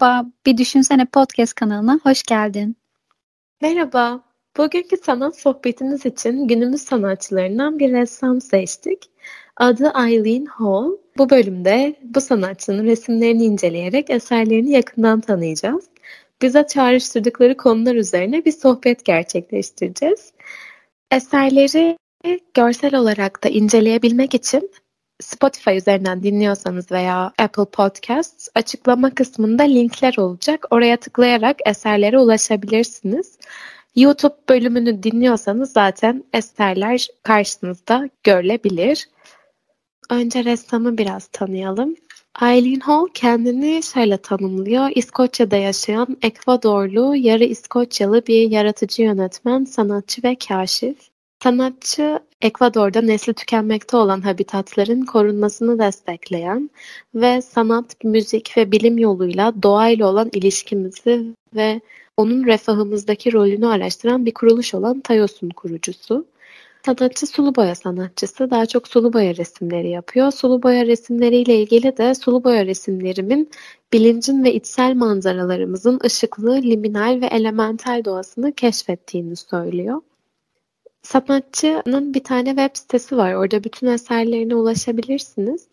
Merhaba, Bir Düşünsene Podcast kanalına hoş geldin. Merhaba, bugünkü sanat sohbetimiz için günümüz sanatçılarından bir ressam seçtik. Adı Eileen Hall. Bu bölümde bu sanatçının resimlerini inceleyerek eserlerini yakından tanıyacağız. Bize çağrıştırdıkları konular üzerine bir sohbet gerçekleştireceğiz. Eserleri görsel olarak da inceleyebilmek için Spotify üzerinden dinliyorsanız veya Apple Podcasts açıklama kısmında linkler olacak. Oraya tıklayarak eserlere ulaşabilirsiniz. YouTube bölümünü dinliyorsanız zaten eserler karşınızda görülebilir. Önce ressamı biraz tanıyalım. Eileen Hall kendini şöyle tanımlıyor. İskoçya'da yaşayan Ekvadorlu, yarı İskoçyalı bir yaratıcı yönetmen, sanatçı ve kaşif. Sanatçı, Ekvador'da nesli tükenmekte olan habitatların korunmasını destekleyen ve sanat, müzik ve bilim yoluyla doğayla olan ilişkimizi ve onun refahımızdaki rolünü araştıran bir kuruluş olan Tayos'un kurucusu. Sanatçı sulu boya sanatçısı. Daha çok sulu boya resimleri yapıyor. Sulu boya resimleriyle ilgili de sulu boya resimlerimin bilincin ve içsel manzaralarımızın ışıklı, liminal ve elemental doğasını keşfettiğini söylüyor. Sanatçının bir tane web sitesi var. Orada bütün eserlerine ulaşabilirsiniz.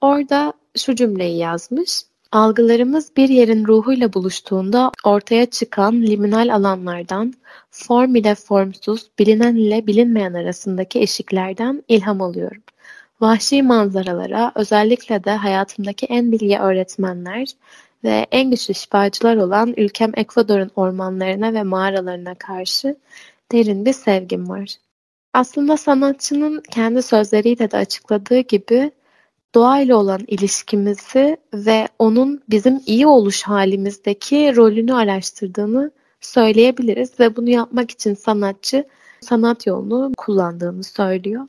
Orada şu cümleyi yazmış. Algılarımız bir yerin ruhuyla buluştuğunda ortaya çıkan liminal alanlardan, form ile formsuz, bilinen ile bilinmeyen arasındaki eşiklerden ilham alıyorum. Vahşi manzaralara, özellikle de hayatımdaki en bilgi öğretmenler ve en güçlü şifacılar olan ülkem Ekvador'un ormanlarına ve mağaralarına karşı derin bir sevgim var. Aslında sanatçının kendi sözleriyle de açıkladığı gibi doğayla olan ilişkimizi ve onun bizim iyi oluş halimizdeki rolünü araştırdığını söyleyebiliriz ve bunu yapmak için sanatçı sanat yolunu kullandığını söylüyor.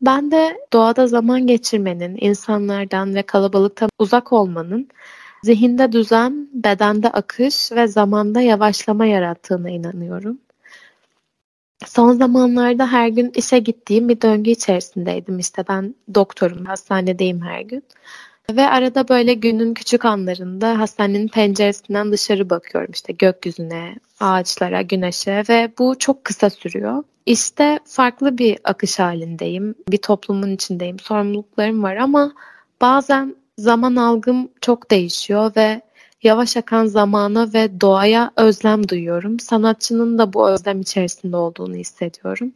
Ben de doğada zaman geçirmenin, insanlardan ve kalabalıktan uzak olmanın zihinde düzen, bedende akış ve zamanda yavaşlama yarattığına inanıyorum. Son zamanlarda her gün işe gittiğim bir döngü içerisindeydim. İşte ben doktorum, hastanedeyim her gün. Ve arada böyle günün küçük anlarında hastanenin penceresinden dışarı bakıyorum işte gökyüzüne, ağaçlara, güneşe ve bu çok kısa sürüyor. İşte farklı bir akış halindeyim, bir toplumun içindeyim, sorumluluklarım var ama bazen zaman algım çok değişiyor ve yavaş akan zamana ve doğaya özlem duyuyorum. Sanatçının da bu özlem içerisinde olduğunu hissediyorum.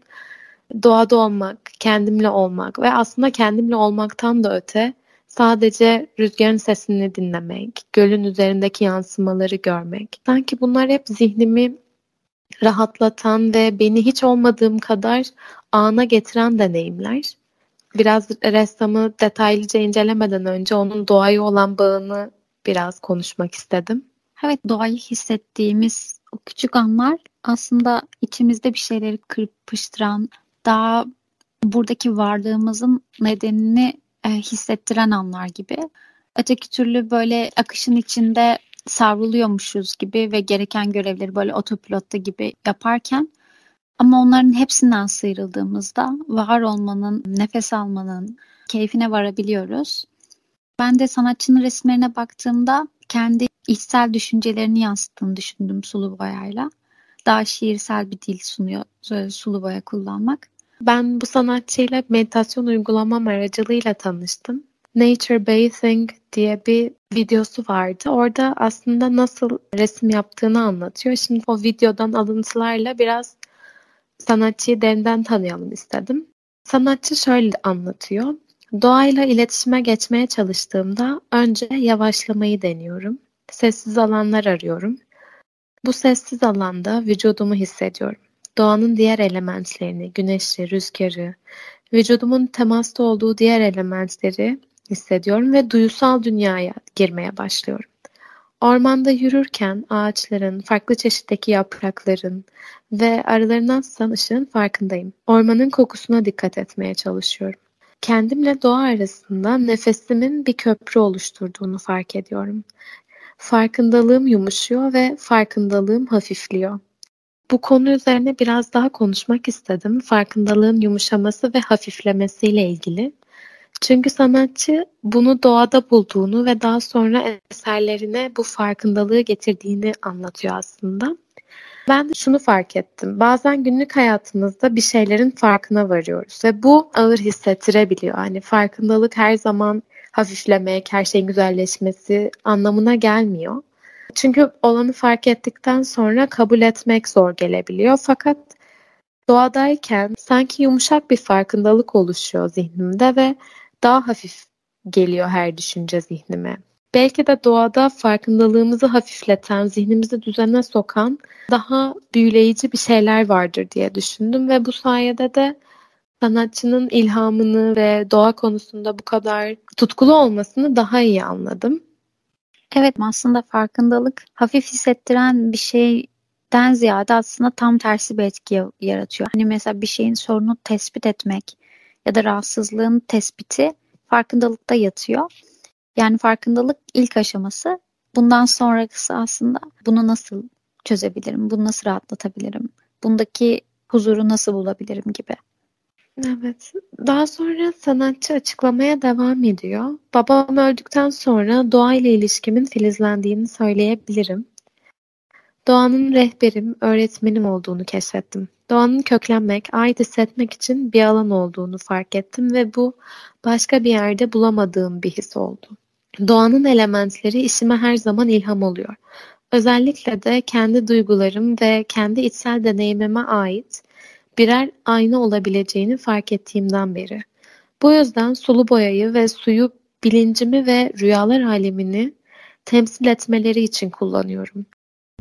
Doğada olmak, kendimle olmak ve aslında kendimle olmaktan da öte sadece rüzgarın sesini dinlemek, gölün üzerindeki yansımaları görmek. Sanki bunlar hep zihnimi rahatlatan ve beni hiç olmadığım kadar ana getiren deneyimler. Biraz ressamı detaylıca incelemeden önce onun doğaya olan bağını biraz konuşmak istedim. Evet doğayı hissettiğimiz o küçük anlar aslında içimizde bir şeyleri kırpıştıran, daha buradaki varlığımızın nedenini e, hissettiren anlar gibi. Öteki türlü böyle akışın içinde savruluyormuşuz gibi ve gereken görevleri böyle otopilotta gibi yaparken ama onların hepsinden sıyrıldığımızda var olmanın, nefes almanın keyfine varabiliyoruz. Ben de sanatçının resimlerine baktığımda kendi içsel düşüncelerini yansıttığını düşündüm sulu boyayla. Daha şiirsel bir dil sunuyor sulu boya kullanmak. Ben bu sanatçıyla meditasyon uygulamam aracılığıyla tanıştım. Nature Bathing diye bir videosu vardı. Orada aslında nasıl resim yaptığını anlatıyor. Şimdi o videodan alıntılarla biraz sanatçıyı derinden tanıyalım istedim. Sanatçı şöyle anlatıyor. Doğayla iletişime geçmeye çalıştığımda önce yavaşlamayı deniyorum. Sessiz alanlar arıyorum. Bu sessiz alanda vücudumu hissediyorum. Doğanın diğer elementlerini, güneşi, rüzgarı, vücudumun temasta olduğu diğer elementleri hissediyorum ve duyusal dünyaya girmeye başlıyorum. Ormanda yürürken ağaçların, farklı çeşitteki yaprakların ve aralarından sızan ışığın farkındayım. Ormanın kokusuna dikkat etmeye çalışıyorum. Kendimle doğa arasında nefesimin bir köprü oluşturduğunu fark ediyorum. Farkındalığım yumuşuyor ve farkındalığım hafifliyor. Bu konu üzerine biraz daha konuşmak istedim. Farkındalığın yumuşaması ve hafiflemesiyle ilgili. Çünkü sanatçı bunu doğada bulduğunu ve daha sonra eserlerine bu farkındalığı getirdiğini anlatıyor aslında. Ben de şunu fark ettim. Bazen günlük hayatımızda bir şeylerin farkına varıyoruz ve bu ağır hissettirebiliyor. Hani farkındalık her zaman hafiflemek, her şeyin güzelleşmesi anlamına gelmiyor. Çünkü olanı fark ettikten sonra kabul etmek zor gelebiliyor. Fakat doğadayken sanki yumuşak bir farkındalık oluşuyor zihnimde ve daha hafif geliyor her düşünce zihnime. Belki de doğada farkındalığımızı hafifleten, zihnimizi düzene sokan daha büyüleyici bir şeyler vardır diye düşündüm ve bu sayede de sanatçının ilhamını ve doğa konusunda bu kadar tutkulu olmasını daha iyi anladım. Evet aslında farkındalık hafif hissettiren bir şeyden ziyade aslında tam tersi bir etki yaratıyor. Hani mesela bir şeyin sorunu tespit etmek ya da rahatsızlığın tespiti farkındalıkta yatıyor. Yani farkındalık ilk aşaması. Bundan sonrası aslında bunu nasıl çözebilirim, bunu nasıl rahatlatabilirim, bundaki huzuru nasıl bulabilirim gibi. Evet. Daha sonra sanatçı açıklamaya devam ediyor. Babam öldükten sonra doğayla ilişkimin filizlendiğini söyleyebilirim. Doğanın rehberim, öğretmenim olduğunu keşfettim. Doğanın köklenmek, ait hissetmek için bir alan olduğunu fark ettim ve bu başka bir yerde bulamadığım bir his oldu. Doğanın elementleri işime her zaman ilham oluyor. Özellikle de kendi duygularım ve kendi içsel deneyimime ait birer ayna olabileceğini fark ettiğimden beri. Bu yüzden sulu boyayı ve suyu bilincimi ve rüyalar alemini temsil etmeleri için kullanıyorum.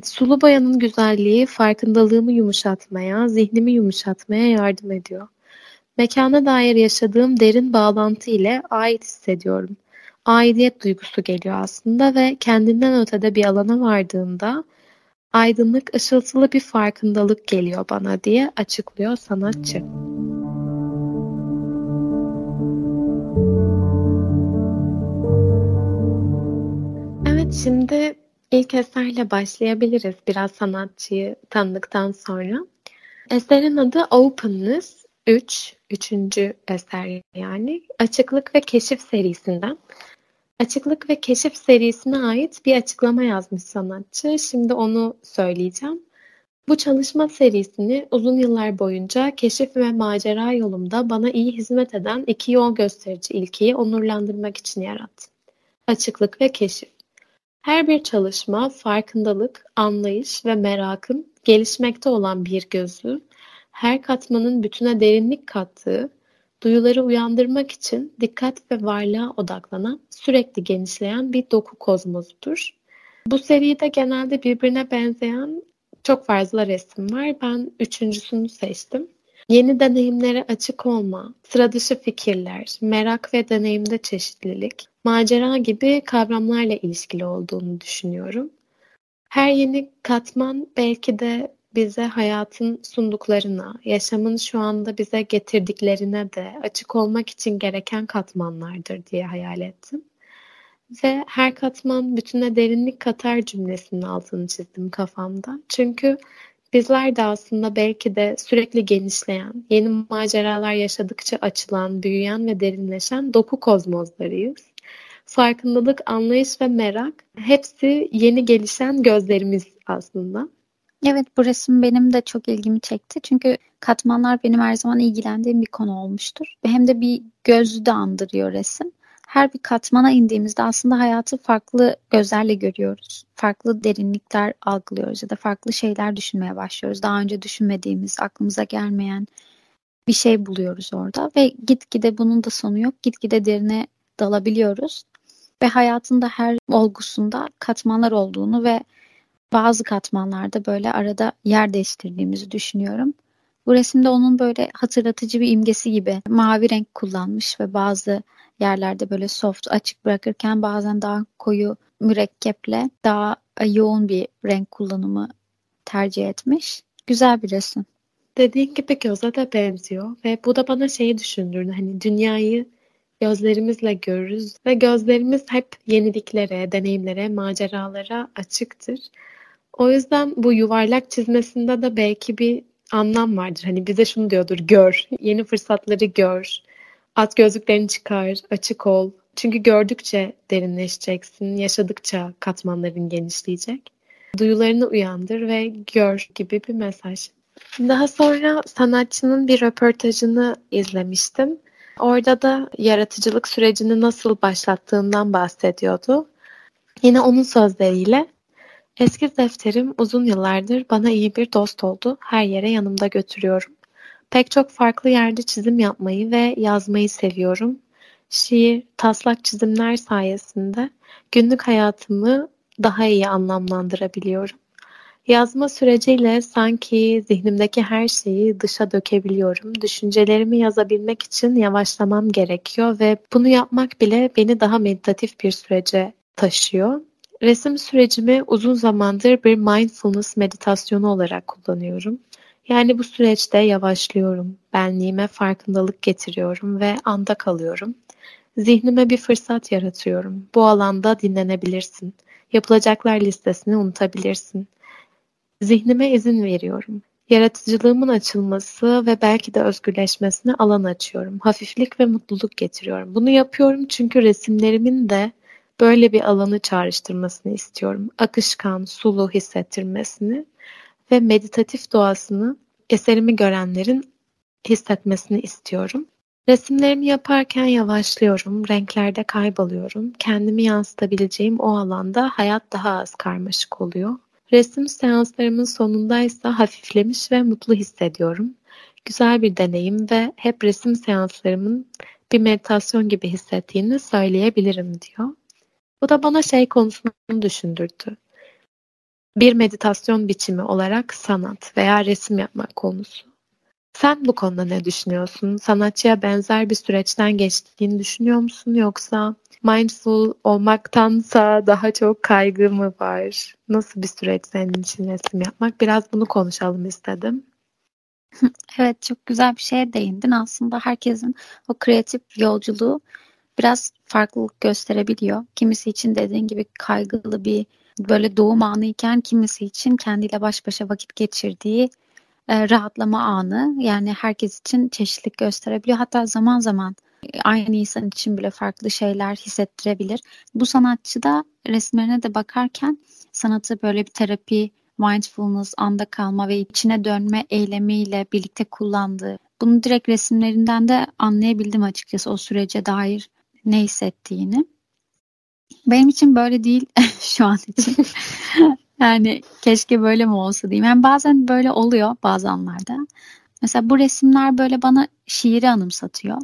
Sulu boyanın güzelliği farkındalığımı yumuşatmaya, zihnimi yumuşatmaya yardım ediyor. Mekana dair yaşadığım derin bağlantı ile ait hissediyorum. Aidiyet duygusu geliyor aslında ve kendinden ötede bir alana vardığında aydınlık, ışıltılı bir farkındalık geliyor bana diye açıklıyor sanatçı. Evet şimdi ilk eserle başlayabiliriz biraz sanatçıyı tanıdıktan sonra. Eserin adı Openness 3, üçüncü eser yani. Açıklık ve Keşif serisinden. Açıklık ve Keşif serisine ait bir açıklama yazmış sanatçı. Şimdi onu söyleyeceğim. Bu çalışma serisini uzun yıllar boyunca keşif ve macera yolumda bana iyi hizmet eden iki yol gösterici ilkeyi onurlandırmak için yarattım. Açıklık ve keşif. Her bir çalışma farkındalık, anlayış ve merakın gelişmekte olan bir gözü, her katmanın bütüne derinlik kattığı, duyuları uyandırmak için dikkat ve varlığa odaklanan, sürekli genişleyen bir doku kozmosudur. Bu seride genelde birbirine benzeyen çok fazla resim var. Ben üçüncüsünü seçtim. Yeni deneyimlere açık olma, sıra dışı fikirler, merak ve deneyimde çeşitlilik, macera gibi kavramlarla ilişkili olduğunu düşünüyorum. Her yeni katman belki de bize hayatın sunduklarına, yaşamın şu anda bize getirdiklerine de açık olmak için gereken katmanlardır diye hayal ettim. Ve her katman bütüne derinlik katar cümlesinin altını çizdim kafamda. Çünkü bizler de aslında belki de sürekli genişleyen, yeni maceralar yaşadıkça açılan, büyüyen ve derinleşen doku kozmozlarıyız. Farkındalık, anlayış ve merak hepsi yeni gelişen gözlerimiz aslında. Evet bu resim benim de çok ilgimi çekti. Çünkü katmanlar benim her zaman ilgilendiğim bir konu olmuştur. Hem de bir gözü de andırıyor resim. Her bir katmana indiğimizde aslında hayatı farklı gözlerle görüyoruz. Farklı derinlikler algılıyoruz ya da farklı şeyler düşünmeye başlıyoruz. Daha önce düşünmediğimiz, aklımıza gelmeyen bir şey buluyoruz orada. Ve gitgide bunun da sonu yok. Gitgide derine dalabiliyoruz. Ve hayatın da her olgusunda katmanlar olduğunu ve bazı katmanlarda böyle arada yer değiştirdiğimizi düşünüyorum. Bu resimde onun böyle hatırlatıcı bir imgesi gibi mavi renk kullanmış ve bazı yerlerde böyle soft açık bırakırken bazen daha koyu mürekkeple daha yoğun bir renk kullanımı tercih etmiş. Güzel bir resim. Dediğin gibi göze de benziyor ve bu da bana şeyi düşündürdü. Hani dünyayı gözlerimizle görürüz ve gözlerimiz hep yeniliklere, deneyimlere, maceralara açıktır. O yüzden bu yuvarlak çizmesinde de belki bir anlam vardır. Hani bize şunu diyordur, gör, yeni fırsatları gör, At gözlüklerini çıkar, açık ol. Çünkü gördükçe derinleşeceksin, yaşadıkça katmanların genişleyecek. Duyularını uyandır ve gör gibi bir mesaj. Daha sonra sanatçının bir röportajını izlemiştim. Orada da yaratıcılık sürecini nasıl başlattığından bahsediyordu. Yine onun sözleriyle Eski defterim uzun yıllardır bana iyi bir dost oldu. Her yere yanımda götürüyorum. Pek çok farklı yerde çizim yapmayı ve yazmayı seviyorum. Şiir, taslak çizimler sayesinde günlük hayatımı daha iyi anlamlandırabiliyorum. Yazma süreciyle sanki zihnimdeki her şeyi dışa dökebiliyorum. Düşüncelerimi yazabilmek için yavaşlamam gerekiyor ve bunu yapmak bile beni daha meditatif bir sürece taşıyor. Resim sürecimi uzun zamandır bir mindfulness meditasyonu olarak kullanıyorum. Yani bu süreçte yavaşlıyorum, benliğime farkındalık getiriyorum ve anda kalıyorum. Zihnime bir fırsat yaratıyorum. Bu alanda dinlenebilirsin. Yapılacaklar listesini unutabilirsin. Zihnime izin veriyorum. Yaratıcılığımın açılması ve belki de özgürleşmesine alan açıyorum. Hafiflik ve mutluluk getiriyorum. Bunu yapıyorum çünkü resimlerimin de böyle bir alanı çağrıştırmasını istiyorum. Akışkan, sulu hissettirmesini ve meditatif doğasını eserimi görenlerin hissetmesini istiyorum. Resimlerimi yaparken yavaşlıyorum, renklerde kayboluyorum. Kendimi yansıtabileceğim o alanda hayat daha az karmaşık oluyor. Resim seanslarımın sonundaysa hafiflemiş ve mutlu hissediyorum. Güzel bir deneyim ve hep resim seanslarımın bir meditasyon gibi hissettiğini söyleyebilirim diyor. Bu da bana şey konusunu düşündürdü. Bir meditasyon biçimi olarak sanat veya resim yapmak konusu. Sen bu konuda ne düşünüyorsun? Sanatçıya benzer bir süreçten geçtiğini düşünüyor musun yoksa mindful olmaktansa daha çok kaygı mı var? Nasıl bir süreç senin için resim yapmak? Biraz bunu konuşalım istedim. Evet çok güzel bir şeye değindin. Aslında herkesin o kreatif yolculuğu biraz farklılık gösterebiliyor. Kimisi için dediğin gibi kaygılı bir böyle doğum anı iken kimisi için kendiyle baş başa vakit geçirdiği e, rahatlama anı. Yani herkes için çeşitlilik gösterebiliyor. Hatta zaman zaman aynı insan için bile farklı şeyler hissettirebilir. Bu sanatçı da resimlerine de bakarken sanatı böyle bir terapi, mindfulness, anda kalma ve içine dönme eylemiyle birlikte kullandığı. Bunu direkt resimlerinden de anlayabildim açıkçası o sürece dair ne hissettiğini. Benim için böyle değil şu an için. yani keşke böyle mi olsa diyeyim. Yani bazen böyle oluyor bazı anlarda. Mesela bu resimler böyle bana şiiri anımsatıyor.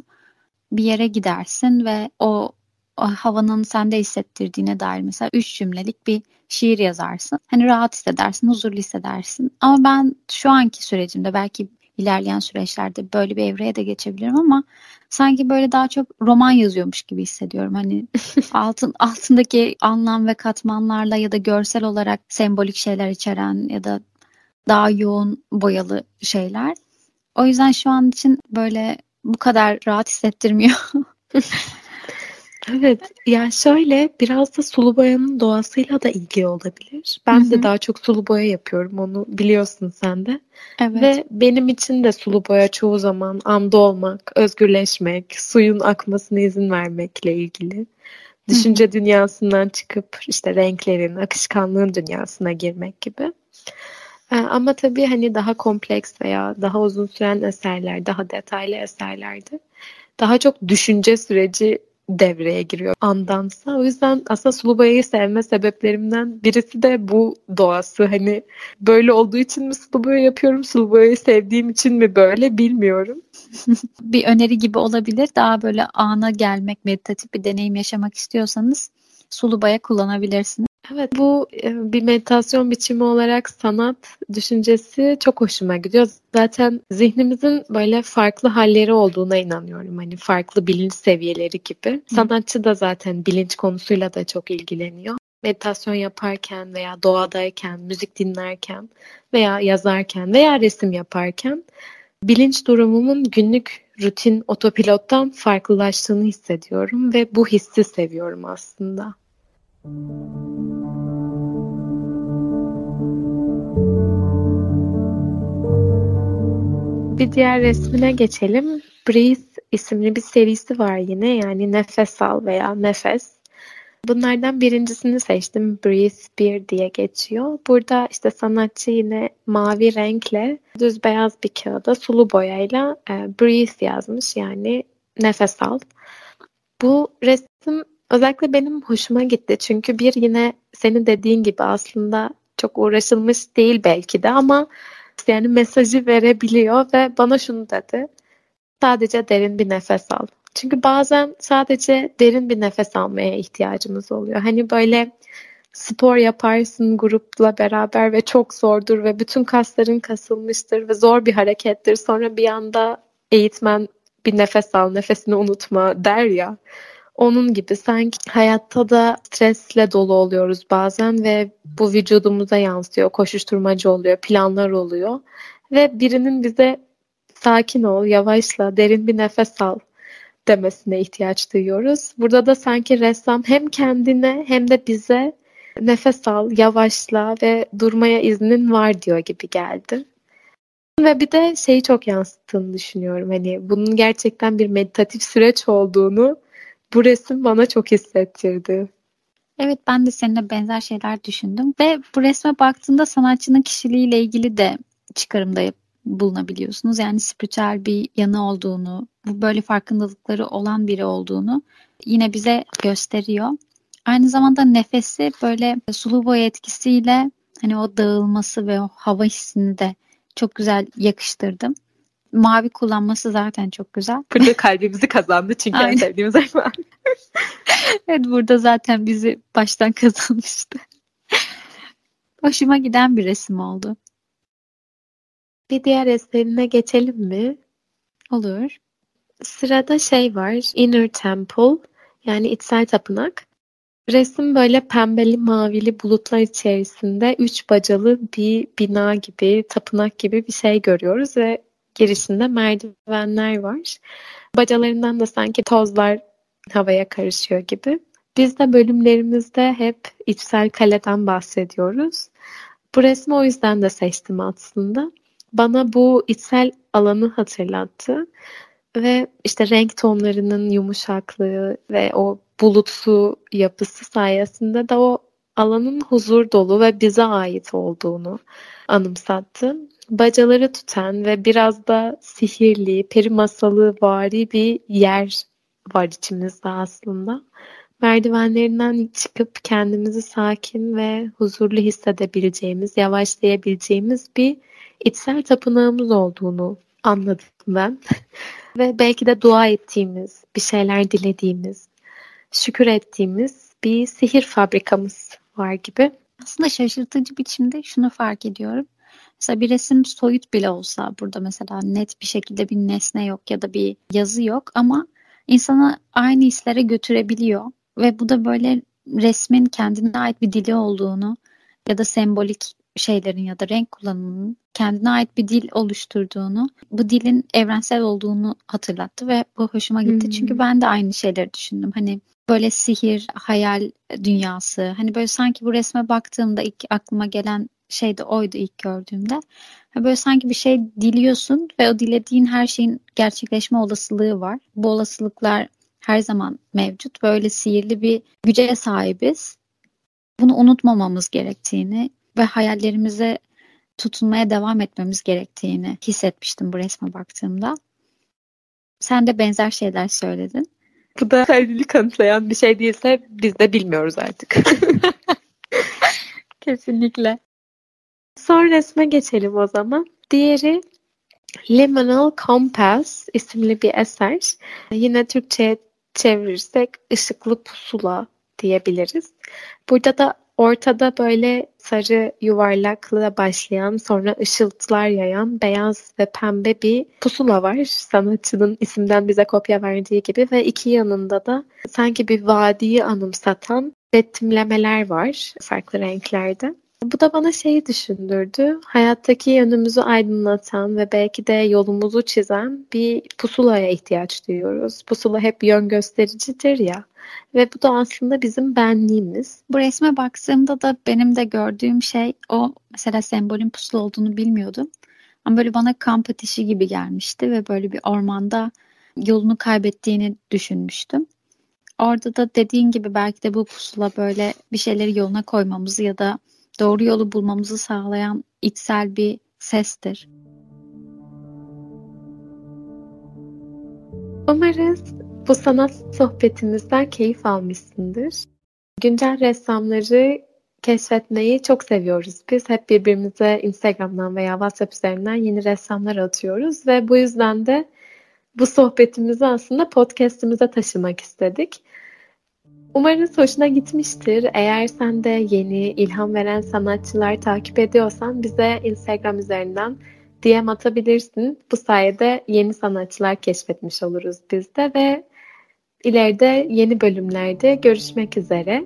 Bir yere gidersin ve o, o havanın sende hissettirdiğine dair mesela üç cümlelik bir şiir yazarsın. Hani rahat hissedersin, huzurlu hissedersin. Ama ben şu anki sürecimde belki ilerleyen süreçlerde böyle bir evreye de geçebilirim ama sanki böyle daha çok roman yazıyormuş gibi hissediyorum. Hani altın altındaki anlam ve katmanlarla ya da görsel olarak sembolik şeyler içeren ya da daha yoğun boyalı şeyler. O yüzden şu an için böyle bu kadar rahat hissettirmiyor. Evet, ya şöyle biraz da sulu boyanın doğasıyla da ilgili olabilir. Ben Hı-hı. de daha çok sulu boya yapıyorum, onu biliyorsun sen de. Evet. Ve benim için de sulu boya çoğu zaman anda olmak, özgürleşmek, suyun akmasına izin vermekle ilgili. Düşünce Hı-hı. dünyasından çıkıp işte renklerin, akışkanlığın dünyasına girmek gibi. Ee, ama tabii hani daha kompleks veya daha uzun süren eserler, daha detaylı eserlerde daha çok düşünce süreci devreye giriyor andansa. O yüzden aslında sulu boyayı sevme sebeplerimden birisi de bu doğası. Hani böyle olduğu için mi sulu yapıyorum, sulu boyayı sevdiğim için mi böyle bilmiyorum. bir öneri gibi olabilir. Daha böyle ana gelmek, meditatif bir deneyim yaşamak istiyorsanız sulu kullanabilirsiniz. Evet bu e, bir meditasyon biçimi olarak sanat düşüncesi çok hoşuma gidiyor. Zaten zihnimizin böyle farklı halleri olduğuna inanıyorum. Hani farklı bilinç seviyeleri gibi. Sanatçı da zaten bilinç konusuyla da çok ilgileniyor. Meditasyon yaparken veya doğadayken, müzik dinlerken veya yazarken veya resim yaparken bilinç durumumun günlük rutin otopilottan farklılaştığını hissediyorum ve bu hissi seviyorum aslında. Bir diğer resmine geçelim. Breathe isimli bir serisi var yine yani Nefes Al veya Nefes. Bunlardan birincisini seçtim. Breathe Bir diye geçiyor. Burada işte sanatçı yine mavi renkle düz beyaz bir kağıda sulu boyayla e, Breathe yazmış yani nefes al. Bu resim özellikle benim hoşuma gitti. Çünkü bir yine senin dediğin gibi aslında çok uğraşılmış değil belki de ama yani mesajı verebiliyor ve bana şunu dedi. Sadece derin bir nefes al. Çünkü bazen sadece derin bir nefes almaya ihtiyacımız oluyor. Hani böyle spor yaparsın grupla beraber ve çok zordur ve bütün kasların kasılmıştır ve zor bir harekettir. Sonra bir anda eğitmen bir nefes al, nefesini unutma der ya. Onun gibi sanki hayatta da stresle dolu oluyoruz bazen ve bu vücudumuza yansıyor. Koşuşturmacı oluyor, planlar oluyor. Ve birinin bize sakin ol, yavaşla, derin bir nefes al demesine ihtiyaç duyuyoruz. Burada da sanki ressam hem kendine hem de bize nefes al, yavaşla ve durmaya iznin var diyor gibi geldi. Ve bir de şeyi çok yansıttığını düşünüyorum. Hani bunun gerçekten bir meditatif süreç olduğunu bu resim bana çok hissettirdi. Evet ben de seninle benzer şeyler düşündüm ve bu resme baktığında sanatçının kişiliğiyle ilgili de çıkarımda bulunabiliyorsunuz. Yani spiritüel bir yanı olduğunu, bu böyle farkındalıkları olan biri olduğunu yine bize gösteriyor. Aynı zamanda nefesi böyle sulu boy etkisiyle hani o dağılması ve o hava hissini de çok güzel yakıştırdım. Mavi kullanması zaten çok güzel. Burada kalbimizi kazandı çünkü en sevdiğimiz renk evet burada zaten bizi baştan kazanmıştı. Hoşuma giden bir resim oldu. Bir diğer eserine geçelim mi? Olur. Sırada şey var. Inner Temple yani içsel tapınak. Resim böyle pembeli mavili bulutlar içerisinde üç bacalı bir bina gibi, tapınak gibi bir şey görüyoruz ve girişinde merdivenler var. Bacalarından da sanki tozlar havaya karışıyor gibi. Biz de bölümlerimizde hep içsel kaleden bahsediyoruz. Bu resmi o yüzden de seçtim aslında. Bana bu içsel alanı hatırlattı ve işte renk tonlarının yumuşaklığı ve o bulutsu yapısı sayesinde de o alanın huzur dolu ve bize ait olduğunu anımsattı. Bacaları tutan ve biraz da sihirli, peri masalı vari bir yer var içimizde aslında. Merdivenlerinden çıkıp kendimizi sakin ve huzurlu hissedebileceğimiz, yavaşlayabileceğimiz bir içsel tapınağımız olduğunu anladım ben. ve belki de dua ettiğimiz, bir şeyler dilediğimiz, şükür ettiğimiz bir sihir fabrikamız var gibi. Aslında şaşırtıcı biçimde şunu fark ediyorum. Mesela bir resim soyut bile olsa burada mesela net bir şekilde bir nesne yok ya da bir yazı yok ama insanı aynı hislere götürebiliyor ve bu da böyle resmin kendine ait bir dili olduğunu ya da sembolik şeylerin ya da renk kullanımının kendine ait bir dil oluşturduğunu, bu dilin evrensel olduğunu hatırlattı ve bu hoşuma gitti. Hmm. Çünkü ben de aynı şeyleri düşündüm. Hani böyle sihir, hayal dünyası. Hani böyle sanki bu resme baktığımda ilk aklıma gelen şey de oydu ilk gördüğümde. Böyle sanki bir şey diliyorsun ve o dilediğin her şeyin gerçekleşme olasılığı var. Bu olasılıklar her zaman mevcut. Böyle sihirli bir güce sahibiz. Bunu unutmamamız gerektiğini ve hayallerimize tutunmaya devam etmemiz gerektiğini hissetmiştim bu resme baktığımda. Sen de benzer şeyler söyledin. Bu da kalbini kanıtlayan bir şey değilse biz de bilmiyoruz artık. Kesinlikle. Son resme geçelim o zaman. Diğeri Liminal Compass isimli bir eser. Yine Türkçe'ye çevirirsek ışıklı pusula diyebiliriz. Burada da ortada böyle sarı yuvarlakla başlayan sonra ışıltılar yayan beyaz ve pembe bir pusula var. Sanatçının isimden bize kopya verdiği gibi ve iki yanında da sanki bir vadiyi anımsatan betimlemeler var farklı renklerde. Da bana şeyi düşündürdü. Hayattaki yönümüzü aydınlatan ve belki de yolumuzu çizen bir pusulaya ihtiyaç duyuyoruz. Pusula hep yön göstericidir ya. Ve bu da aslında bizim benliğimiz. Bu resme baktığımda da benim de gördüğüm şey o mesela sembolün pusula olduğunu bilmiyordum. Ama böyle bana kamp ateşi gibi gelmişti ve böyle bir ormanda yolunu kaybettiğini düşünmüştüm. Orada da dediğin gibi belki de bu pusula böyle bir şeyleri yoluna koymamızı ya da doğru yolu bulmamızı sağlayan içsel bir sestir. Umarız bu sanat sohbetimizden keyif almışsındır. Güncel ressamları keşfetmeyi çok seviyoruz. Biz hep birbirimize Instagram'dan veya WhatsApp üzerinden yeni ressamlar atıyoruz ve bu yüzden de bu sohbetimizi aslında podcast'imize taşımak istedik. Umarız hoşuna gitmiştir. Eğer sen de yeni ilham veren sanatçılar takip ediyorsan bize Instagram üzerinden DM atabilirsin. Bu sayede yeni sanatçılar keşfetmiş oluruz biz de ve ileride yeni bölümlerde görüşmek üzere.